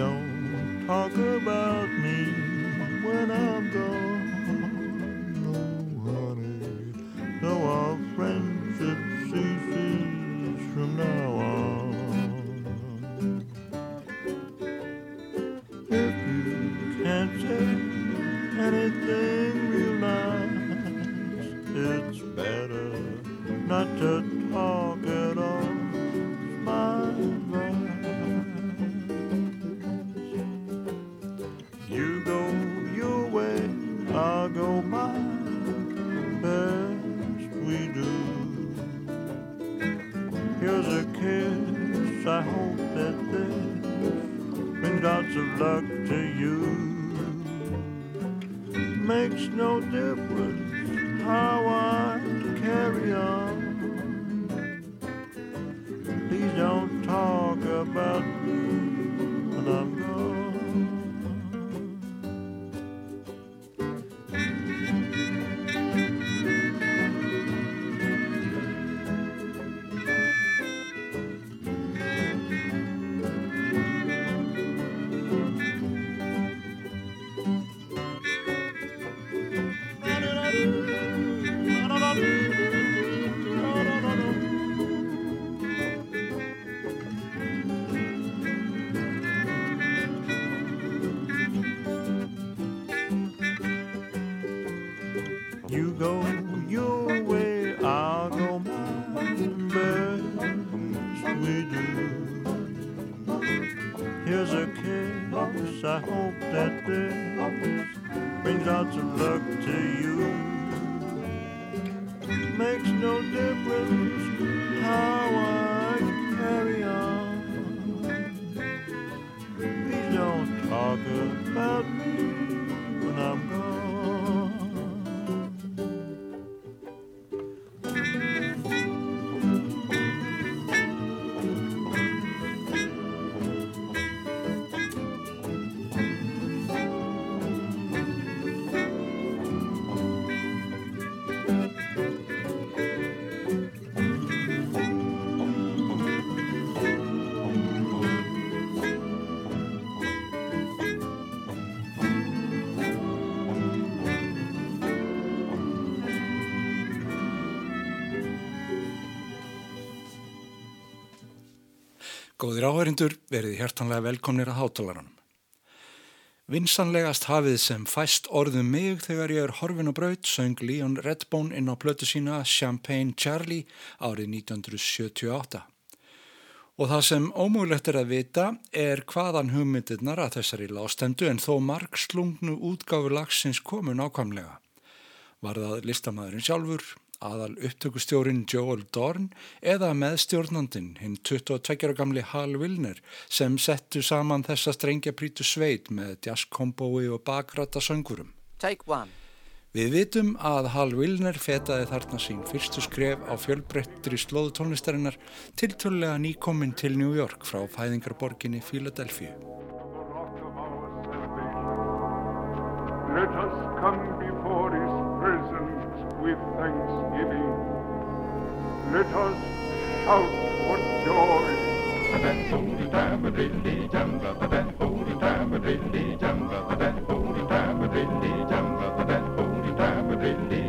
don't talk about that this brings out of luck to you. Góðir áherindur, verið hjertanlega velkomnir að hátalaranum. Vinsanlegast hafið sem fæst orðum mig þegar ég er horfin á braut söng Leon Redbone inn á plötu sína Champagne Charlie árið 1978. Og það sem ómúlegt er að vita er hvaðan hugmyndirnar að þessari lástendu en þó marg slungnu útgáfu lagsins komu nákvæmlega. Var það listamæðurinn sjálfur, aðal upptökustjórin Joel Dorn eða meðstjórnandin hinn 22 gamli Hal Wilner sem settu saman þessa strengja prítu sveit með jazzkombói og bakrata söngurum. Við vitum að Hal Wilner fetaði þarna sín fyrstu skref á fjölbreyttri slóðu tónlistarinnar tiltölulega nýkominn til New York frá fæðingarborginni Philadelphia. Let us come with thanksgiving. Let us shout for joy. That holy time of religion, that holy time of religion, that holy time of religion, that holy time of religion.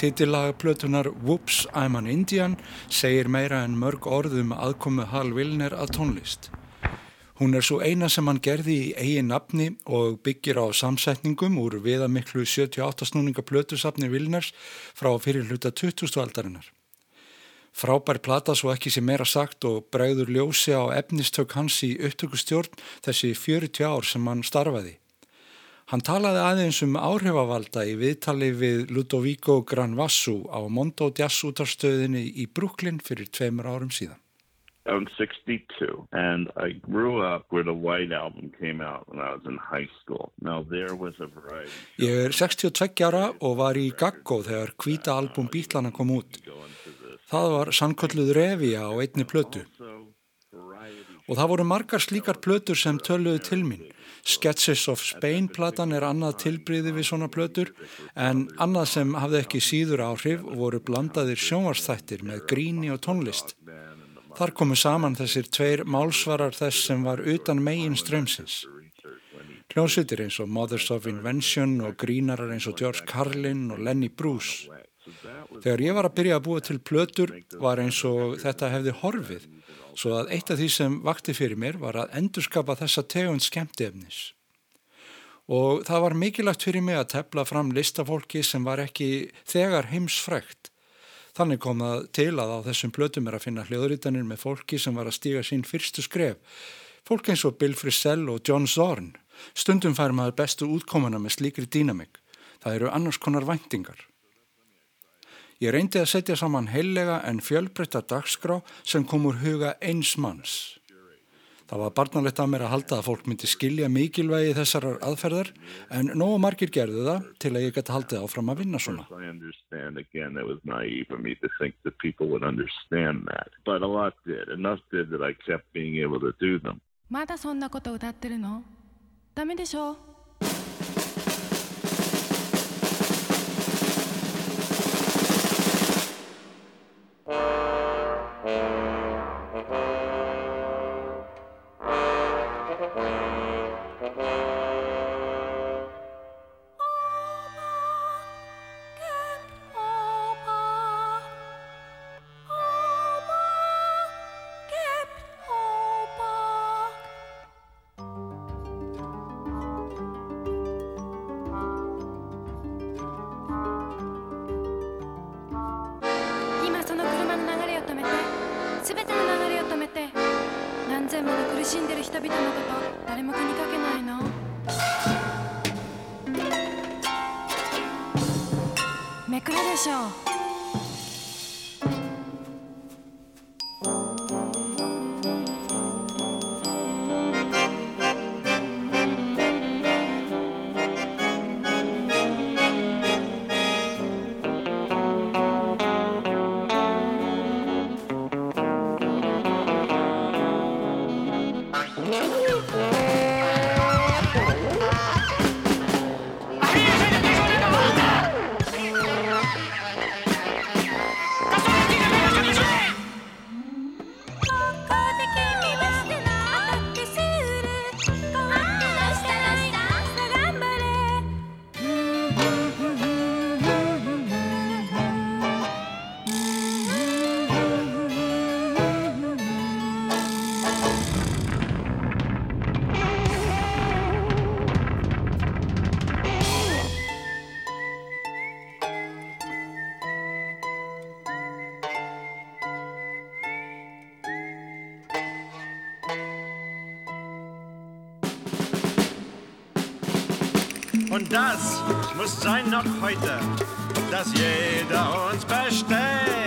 Titillaga plötunar Whoops I'm an Indian segir meira en mörg orðum aðkomu Hal Wilner að tónlist. Hún er svo eina sem hann gerði í eigin nafni og byggir á samsetningum úr viðamiklu 78 snúninga plötusafni Wilners frá fyrir hluta 20. aldarinnar. Frábær plata svo ekki sem meira sagt og bregður ljósi á efnistök hans í upptökustjórn þessi 40 ár sem hann starfaði. Hann talaði aðeins um áhrifavalda í viðtali við Ludovico Granvassu á Mondo Jazz útarstöðinni í Brooklyn fyrir tveimur árum síðan. I'm 62 and I grew up where the White Album came out when I was in high school. Now there was a variety. Ég er 62 ára og var í Gaggo þegar hvita album Bítlana kom út. Það var sannkölluð Revia á einni plötu. Og það voru margar slíkar plötur sem töluðu til mín. Sketches of Spain platan er annað tilbriði við svona plötur en annað sem hafði ekki síður áhrif voru blandaðir sjónvarstættir með gríni og tónlist. Þar komu saman þessir tveir málsvarar þess sem var utan megin strömsins. Hljómsveitir eins og Mothers of Invention og grínarar eins og George Carlin og Lenny Bruce. Þegar ég var að byrja að búa til plötur var eins og þetta hefði horfið svo að eitt af því sem vakti fyrir mér var að endurskapa þessa tegund skemmtefnis. Og það var mikilvægt fyrir mig að tefla fram listafólki sem var ekki þegar heimsfrekt. Þannig kom það til að á þessum plötum er að finna hljóðrítanir með fólki sem var að stíga sín fyrstu skref. Fólk eins og Bill Frisell og John Zorn. Stundum fær maður bestu útkomana með slíkri dýnamik. Það eru annars konar væntingar. Ég reyndi að setja saman heillega en fjölbreytta dagskrá sem kom úr huga eins manns. Það var barnalegt að mér að halda að fólk myndi skilja mikilvægi þessarar aðferðar en nógu margir gerðu það til að ég geti haldið áfram að vinna svona. I understand again it was naive of me to think 何千もの苦しんでる人々のこと誰も気にかけないの？めくるでしょう。Das muss sein noch heute, dass jeder uns besteht.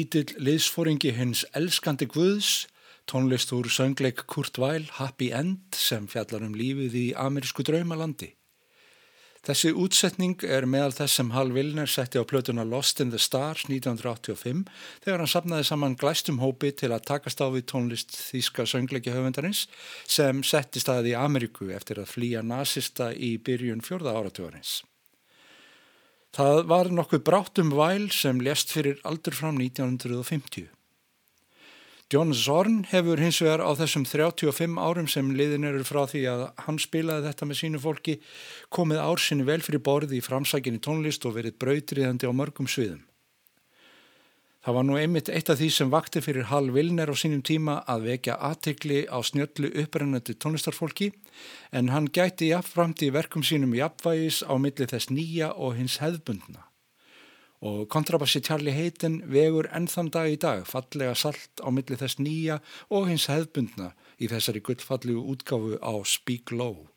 Lítill liðsfóringi hins elskandi Guðs, tónlist úr söngleik Kurt Weill Happy End sem fjallar um lífið í amerísku draumalandi. Þessi útsetning er meðal þess sem Hal Wilner setti á plötuna Lost in the Stars 1985 þegar hann sapnaði saman glæstum hópi til að takast á við tónlist þýska söngleiki höfundarins sem setti staðið í Ameríku eftir að flýja nazista í byrjun fjörða áratugurins. Það var nokkuð brátt um væl sem lést fyrir aldur fram 1950. John Zorn hefur hins vegar á þessum 35 árum sem liðin eru frá því að hann spilaði þetta með sínu fólki komið ársinni vel fyrir borði í framsækinni tónlist og verið brautriðandi á mörgum sviðum. Það var nú einmitt eitt af því sem vakti fyrir Hal Vilner á sínum tíma að vekja aðtegli á snjöllu upprennandi tónlistarfólki en hann gæti jafnframt í verkum sínum jafnvægis á milli þess nýja og hins hefðbundna. Og kontrabassi Charlie Hayden vegur ennþann dag í dag fallega salt á milli þess nýja og hins hefðbundna í þessari gullfallegu útgáfu á Speak Low.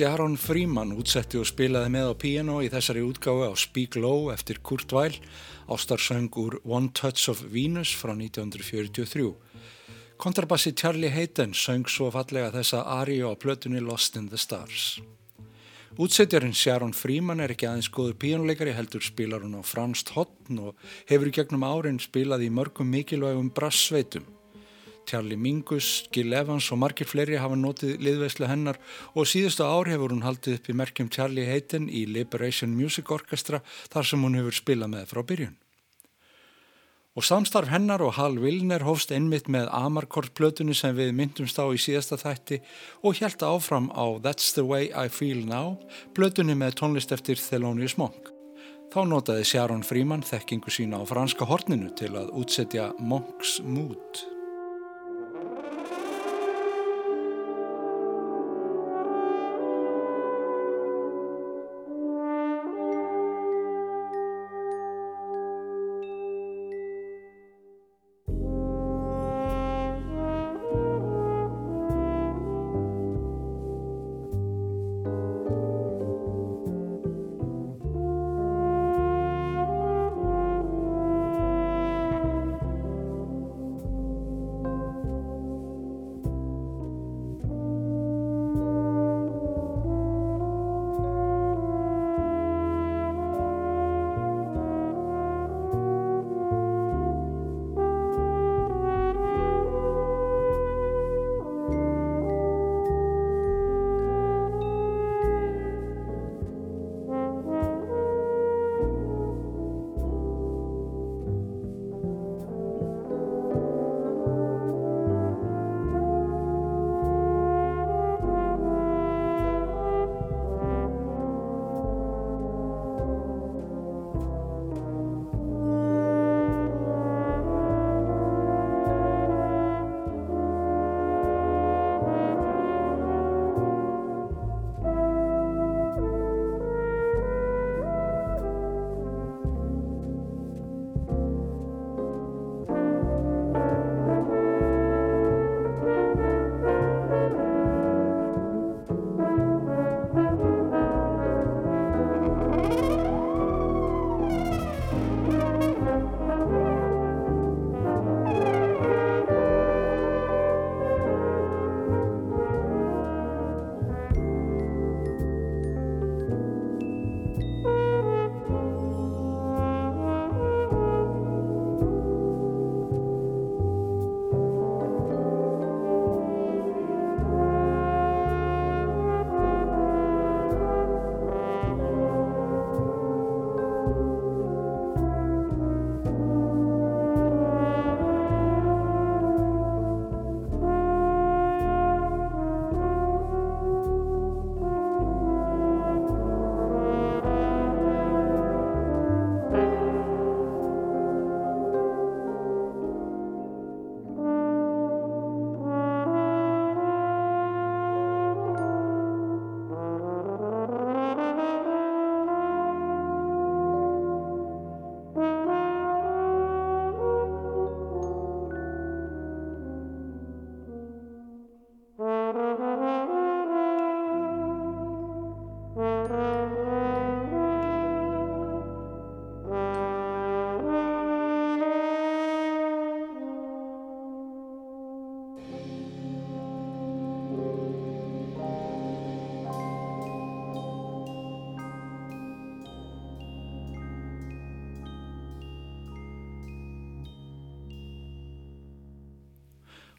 Sharon Freeman útsetti og spilaði með á piano í þessari útgáfi á Speak Low eftir Kurt Weill, ástarsöng úr One Touch of Venus frá 1943. Kontrabassi Charlie Hayden söng svo fallega þessa aríu á plötunni Lost in the Stars. Útsettjarinn Sharon Freeman er ekki aðeins góður píjónuleikari heldur spilar hún á franst hotn og hefur í gegnum árin spilað í mörgum mikilvægum brassveitum. Charlie Mingus, Gil Evans og margir fleiri hafa notið liðveislu hennar og síðustu ár hefur hún haldið upp í merkjum Charlie Hayden í Liberation Music Orchestra þar sem hún hefur spilað með frá byrjun. Og samstarf hennar og Hal Wilner hófst einmitt með Amarkord-plötunni sem við myndumst á í síðasta þætti og hjælta áfram á That's the way I feel now, plötunni með tónlist eftir Thelonious Monk. Þá notaði Sharon Freeman þekkingu sína á franska horninu til að útsetja Monk's Mood.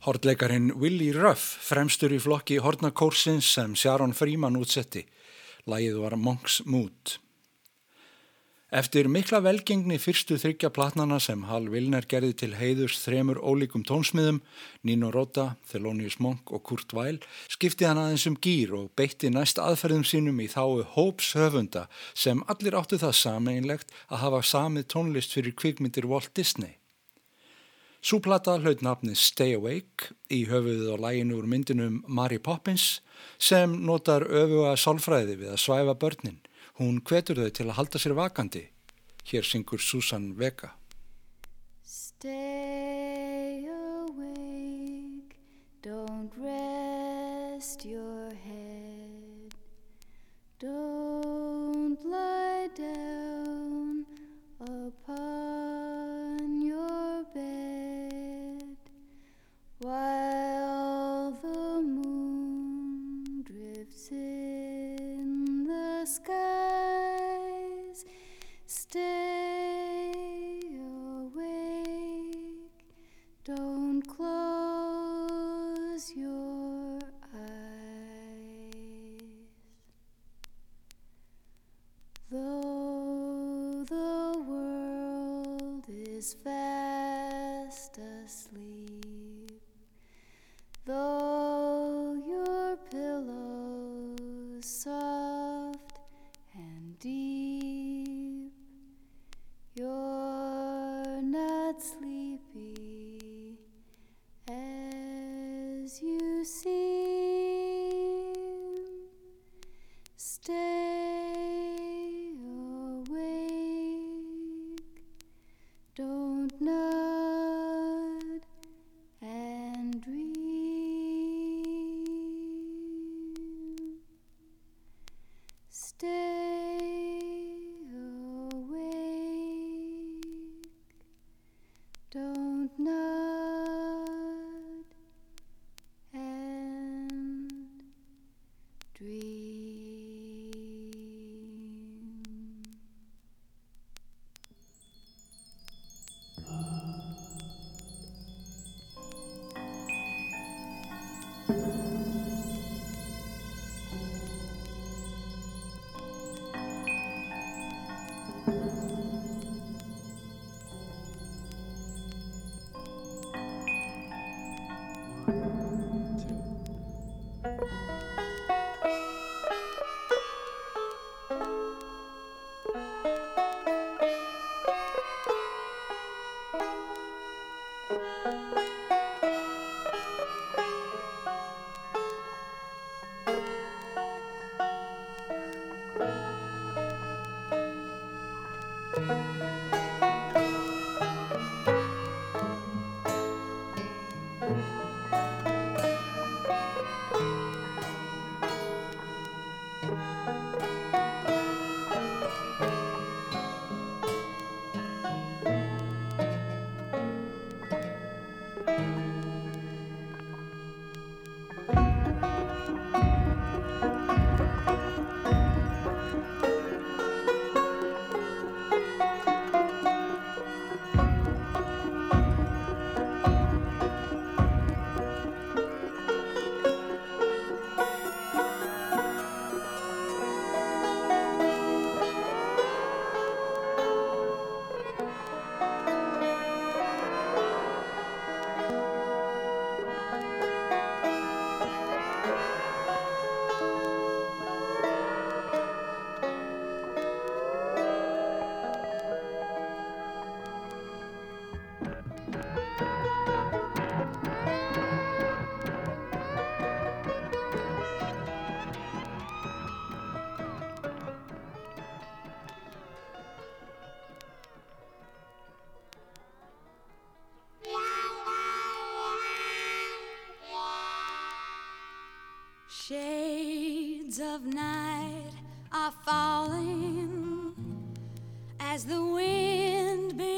Hortleikarin Willi Ruff fremstur í flokki hortnakórsins sem Sharon Freeman útsetti. Lægið var Monk's Mood. Eftir mikla velgengni fyrstu þryggja platnana sem Hal Wilner gerði til heiðurs þremur ólíkum tónsmiðum, Nino Rota, Thelonious Monk og Kurt Weill, skipti hann aðeins um gýr og beitti næst aðferðum sínum í þáu hóps höfunda sem allir áttu það sameinlegt að hafa samið tónlist fyrir kvikmyndir Walt Disney. Súplata hlaut nafni Stay Awake í höfuðið á læginu úr myndinum Mary Poppins sem notar öfuga sálfræði við að svæfa börnin. Hún hvetur þau til að halda sér vakandi. Hér syngur Susan Vega. Stay awake, don't rest your head, don't is fast asleep. Though your pillow's soft and deep, you're not sleeping.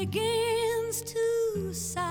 begins to sigh.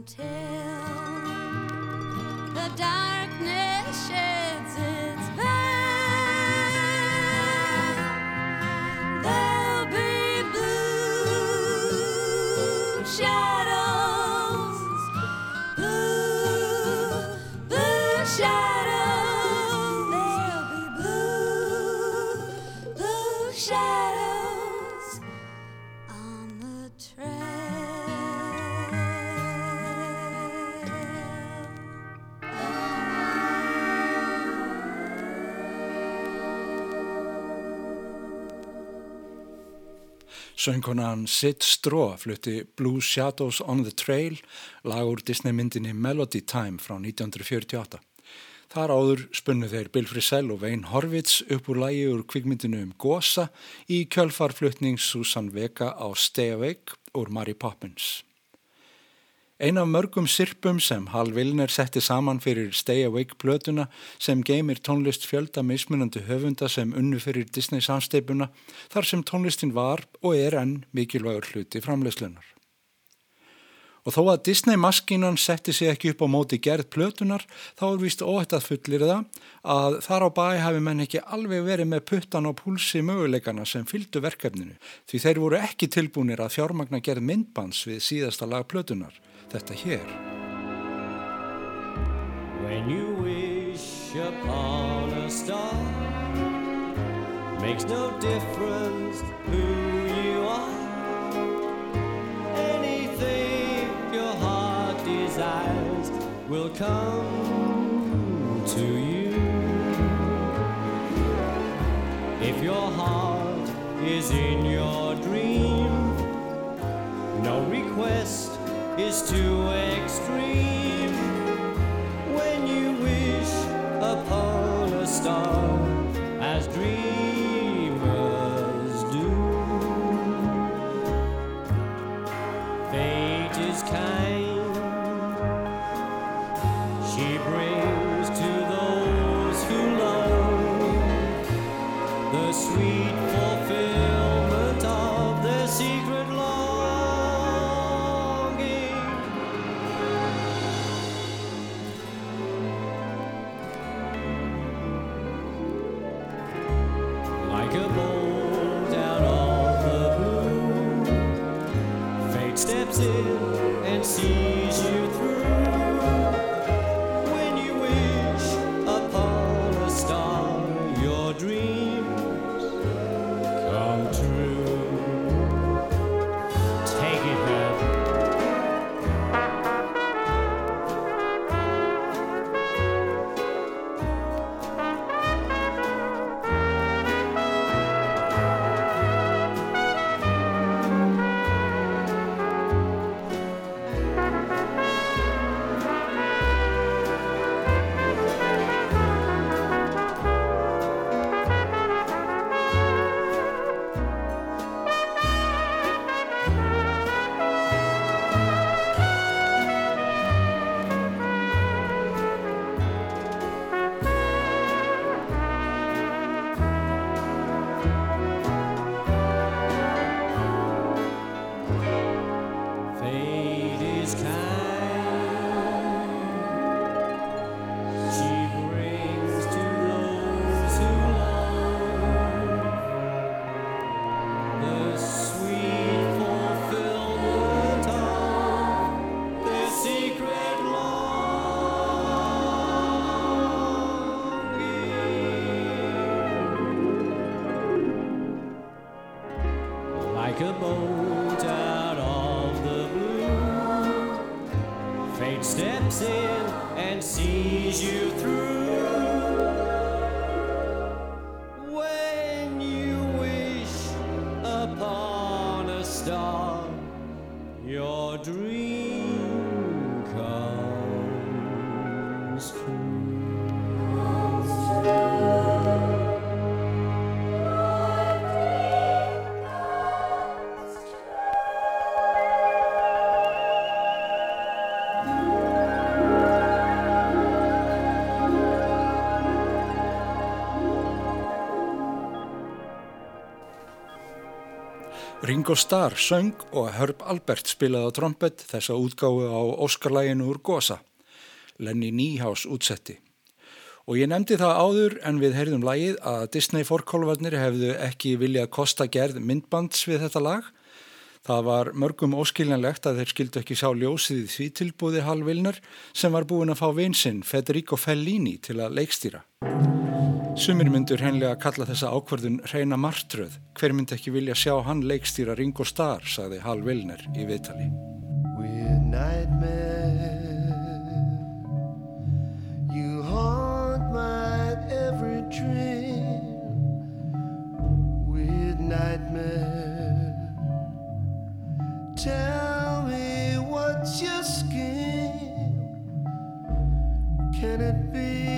Until Söngkonan Sid Straw flutti Blue Shadows on the Trail, lag úr Disneymyndinni Melody Time frá 1948. Þar áður spunnu þeir Bill Frisell og Wayne Horvitz upp úr lægi úr kvikmyndinu um Gosa í kjölfarflutning Susan Vega á Stay Awake úr Mary Poppins. Ein af mörgum sirpum sem Hal Vilner setti saman fyrir Stay Awake plötuna sem geymir tónlist fjölda mismunandi höfunda sem unnu fyrir Disney samsteipuna þar sem tónlistin var og er enn mikilvægur hluti framleyslunar. Og þó að Disney maskinan setti sig ekki upp á móti gerð plötunar þá er vist óhætt að fullir það að þar á bæ hafi menn ekki alveg verið með puttan á púlsi möguleikana sem fylgdu verkefninu því þeir voru ekki tilbúnir að fjármagna gerð myndbans við síðasta lag plötunar. Þetta hér. When you wish upon a star, makes no difference who you are. Anything your heart desires will come to you. If your heart is in your dream, no request is too extreme. When you wish upon a star Ringo Starr söng og Herb Albert spilaði á trompet þessa útgáfu á Óskarlæginu úr Gosa, Lenny Niehaus útsetti. Og ég nefndi það áður en við heyrðum lagið að Disney forkólvarnir hefðu ekki viljað kosta gerð myndbands við þetta lag. Það var mörgum óskiljanlegt að þeir skildu ekki sá ljósið í því tilbúði Hal Vilner sem var búin að fá vinsinn Federico Fellini til að leikstýra. Sumir myndur hennilega að kalla þessa ákvörðun reyna martröð. Hver myndi ekki vilja sjá hann leikstýra Ringo Starr, sagði Hal Vilner í viðtali. Tell me what's your scheme? Can it be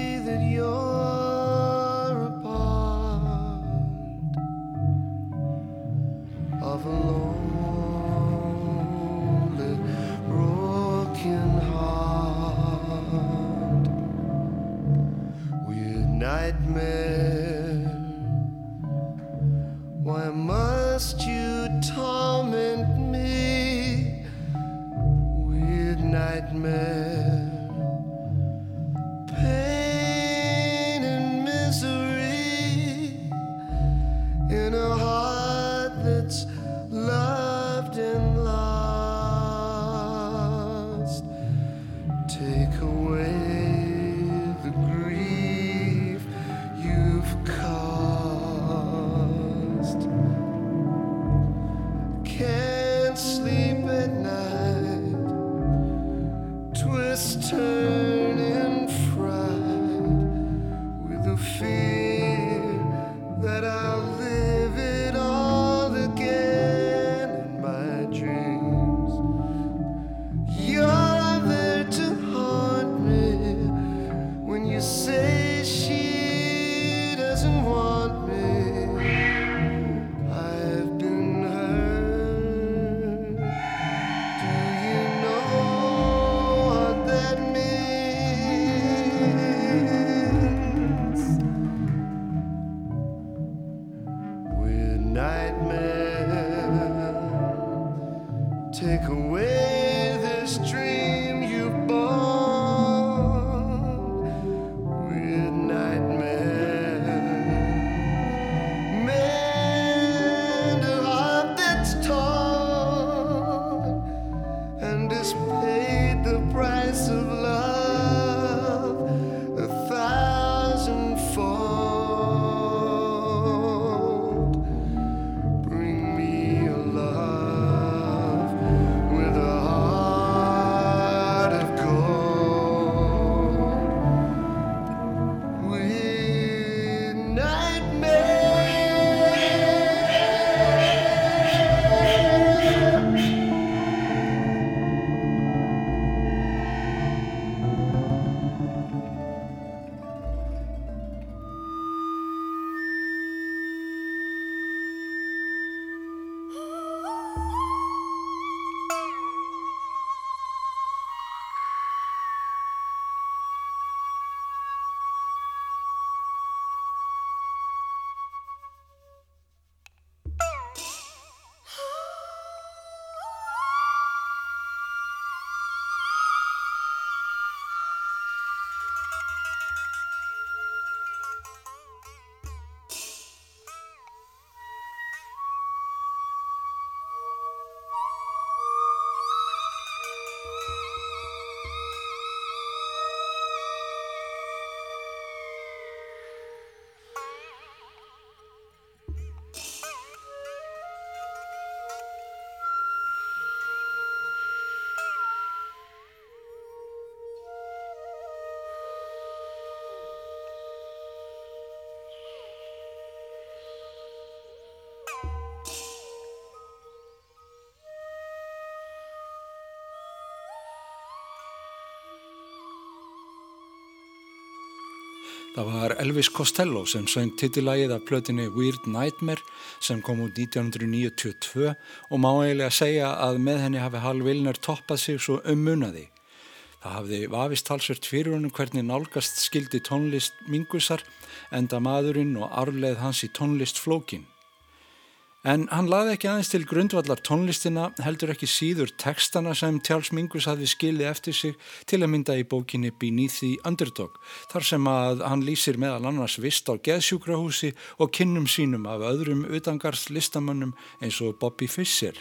Það var Elvis Costello sem söng tittilægið af plötinni Weird Nightmare sem kom út 1992 og má eiginlega segja að með henni hafi Hal Vilner toppað sig svo ummunaði. Það hafði vafist halsvert fyrir honum hvernig nálgast skildi tónlist mingusar enda maðurinn og arfleð hans í tónlist flókin. En hann laði ekki aðeins til grundvallar tónlistina, heldur ekki síður textana sem Charles Mingus hafi skilið eftir sig til að mynda í bókinni Beneath the Underdog, þar sem að hann lýsir meðal annars vist á geðsjúkrahúsi og kinnum sínum af öðrum utangarðslistamönnum eins og Bobby Fischer.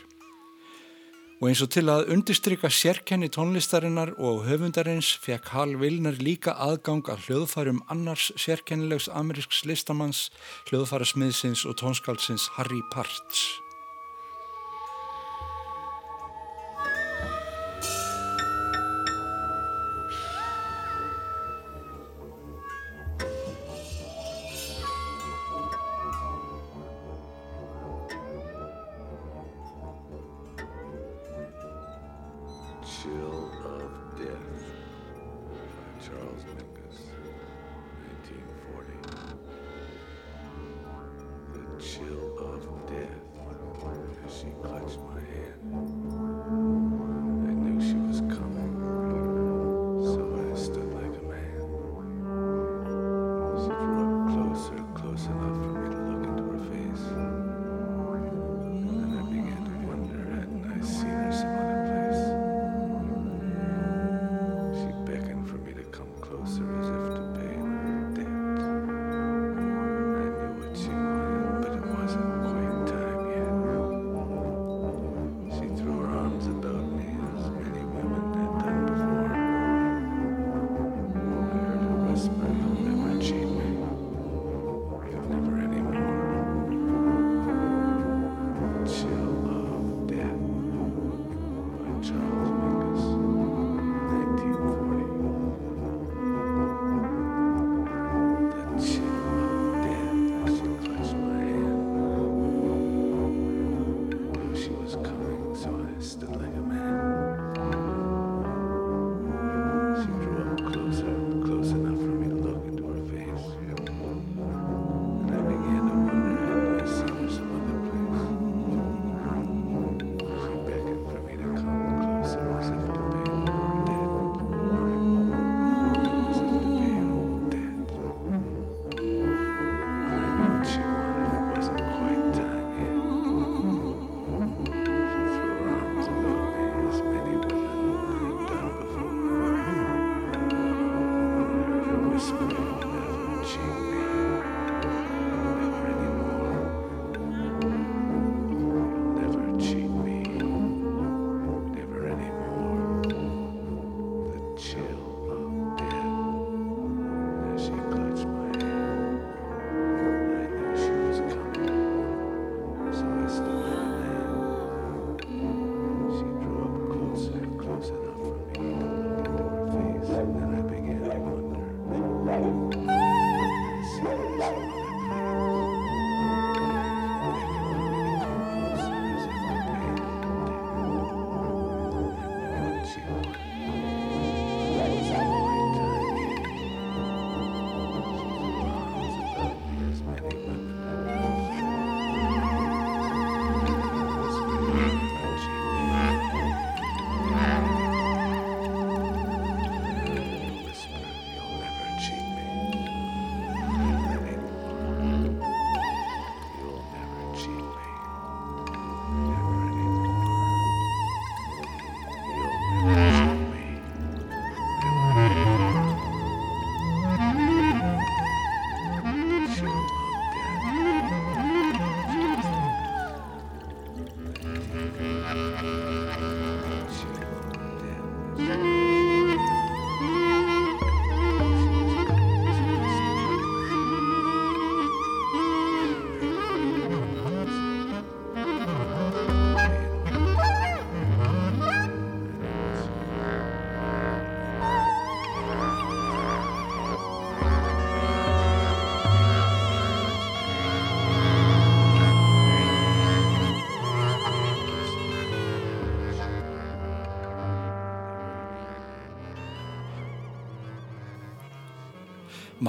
Og eins og til að undistrykka sérkenni tónlistarinnar og höfundarins fekk Hal Vilner líka aðgang að hljóðfærum annars sérkennilegs amerísks listamanns, hljóðfærasmiðsins og tónskaldsins Harry Parts.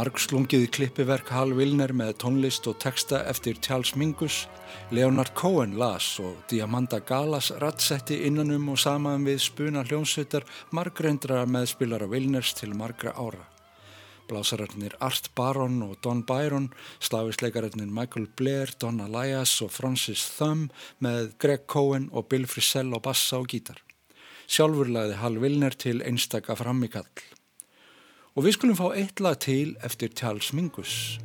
Margslungið klippiverk Hal Wilner með tónlist og texta eftir Charles Mingus, Leonard Cohen las og Diamanda Galas rattsetti innanum og saman við spuna hljónsveitar margreindra meðspilara Wilners til margra ára. Blásararnir Art Baron og Don Byron, slavisleikararnir Michael Blair, Don Elias og Francis Thumb með Greg Cohen og Bill Frisell á bassa og gítar. Sjálfur lagði Hal Wilner til einstaka frammikall. Og við skulum fá eitt lag til eftir Charles Mingus.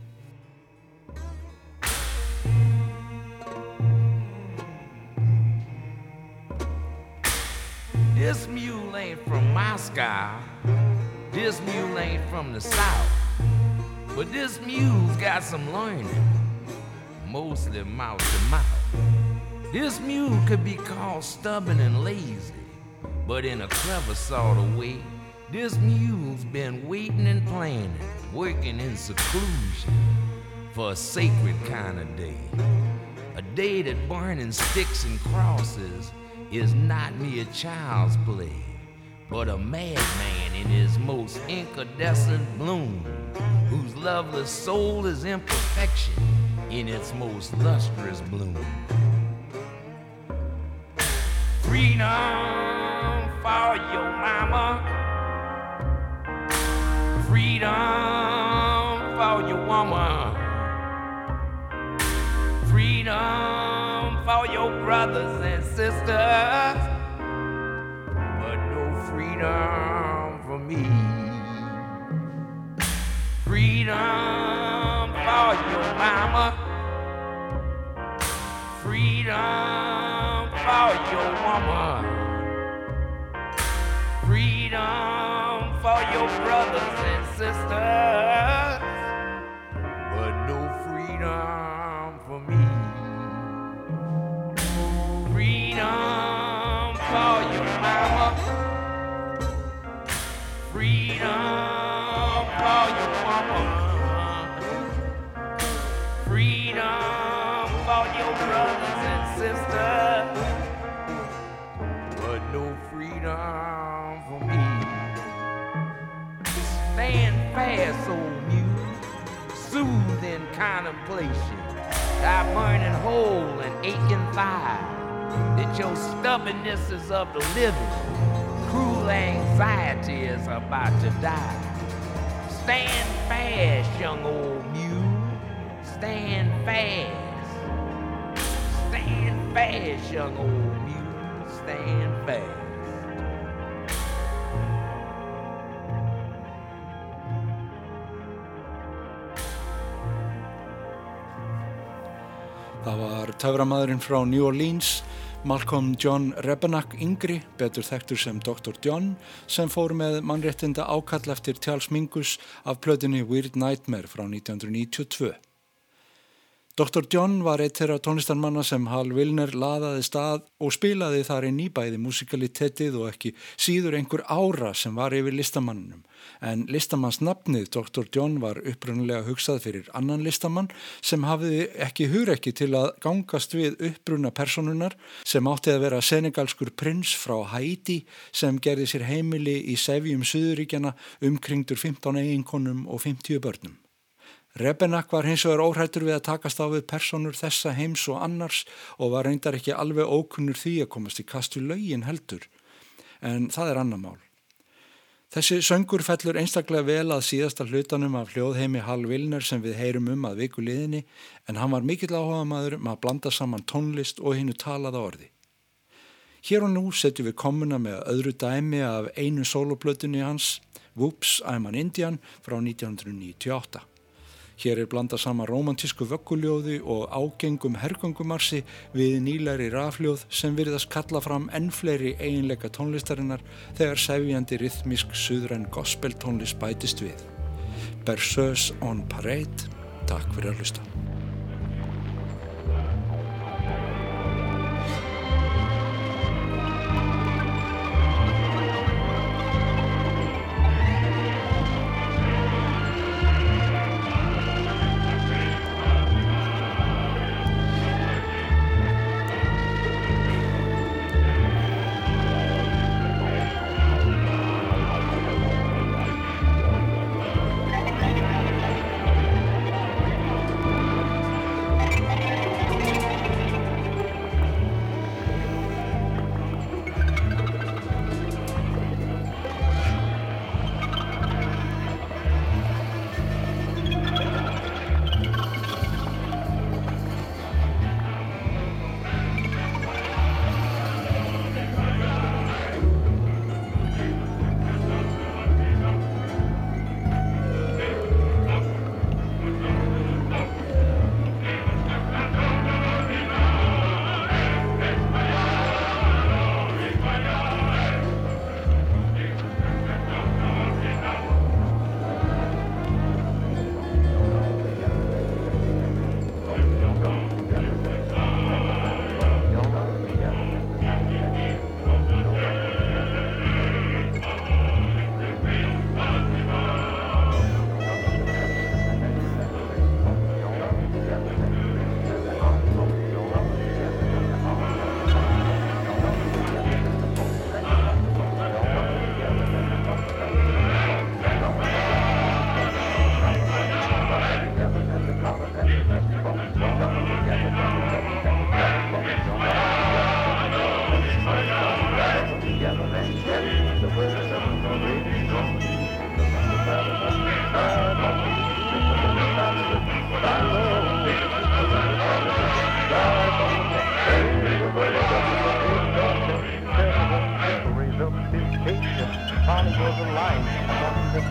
This mule ain't from Moscow. This mule ain't from the south. But this mule's got some learning, mostly mouth to mouth. This mule could be called stubborn and lazy, but in a clever sort of way. This mule's been waiting and planning, working in seclusion for a sacred kind of day. A day that burning sticks and crosses is not mere child's play, but a madman in his most incandescent bloom, whose loveless soul is imperfection in its most lustrous bloom. Freedom for your mama, freedom for your woman, freedom for your brothers and sisters, but no freedom for me. Freedom for your mama, freedom for your woman, freedom sister. Contemplation. Thy burning hole and aching thigh that your stubbornness is of the living. Cruel anxiety is about to die. Stand fast, young old mule. Stand fast. Stand fast, young old mule. Stand fast. Það var töframadurinn frá New Orleans, Malcolm John Rebenack yngri, betur þekktur sem Dr. John, sem fór með mannréttinda ákall eftir Charles Mingus af plötunni Weird Nightmare frá 1992. Dr. John var eitt þeirra tónlistarmanna sem Hal Wilner laðaði stað og spilaði þar í nýbæði musikalitetið og ekki síður einhver ára sem var yfir listamannunum. En listamannsnafnið Dr. John var upprunulega hugsað fyrir annan listamann sem hafiði ekki hugrekki til að gangast við uppbruna personunar sem átti að vera senegalskur prins frá Haiti sem gerði sér heimili í Sevjum Suðuríkjana umkringdur 15 eiginkonum og 50 börnum. Rebenak var hins vegar óhrættur við að takast á við personur þessa heims og annars og var reyndar ekki alveg ókunnur því að komast í kastu lögin heldur. En það er annar mál. Þessi söngur fellur einstaklega vel að síðasta hlutanum af hljóðheimi Hal Vilner sem við heyrum um að viku liðinni en hann var mikill áhuga maður um að blanda saman tónlist og hinnu talaða orði. Hér og nú setjum við komuna með öðru dæmi af einu soloplötunni hans, Whoops, I'm an Indian frá 1998. Hér er blanda sama romantísku vögguljóði og ágengum hergangumarsi við nýlæri rafljóð sem virðast kalla fram enn fleiri eiginleika tónlistarinnar þegar sefjandi rithmisk suðræn gospel tónlist bætist við. Berceuse on Parade, takk fyrir að hlusta.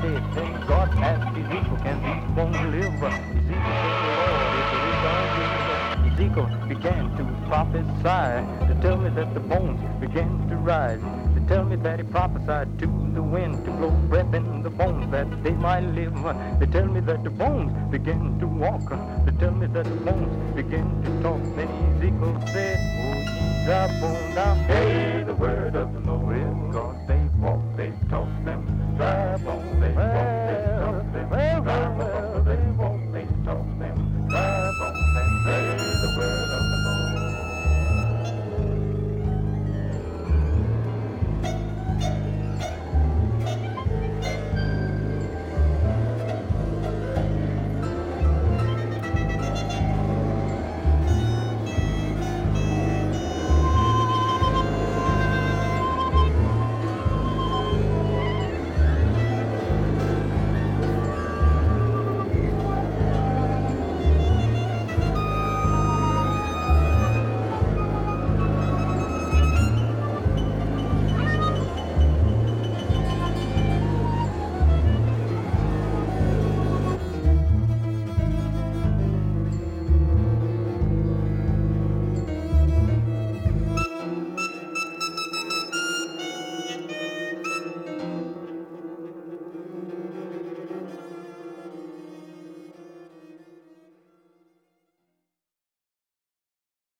Said, Thank God asked Ezekiel, can these bones live? Ezekiel said, will. Ezekiel began to prophesy to tell me that the bones began to rise. To tell me that he prophesied to the wind to blow breath in the bones that they might live. They tell me that the bones began to walk. They tell me that the bones began to talk. Then Ezekiel said, Oh, ye dry bones, now hey, the word of the Lord God. They walk, they talk,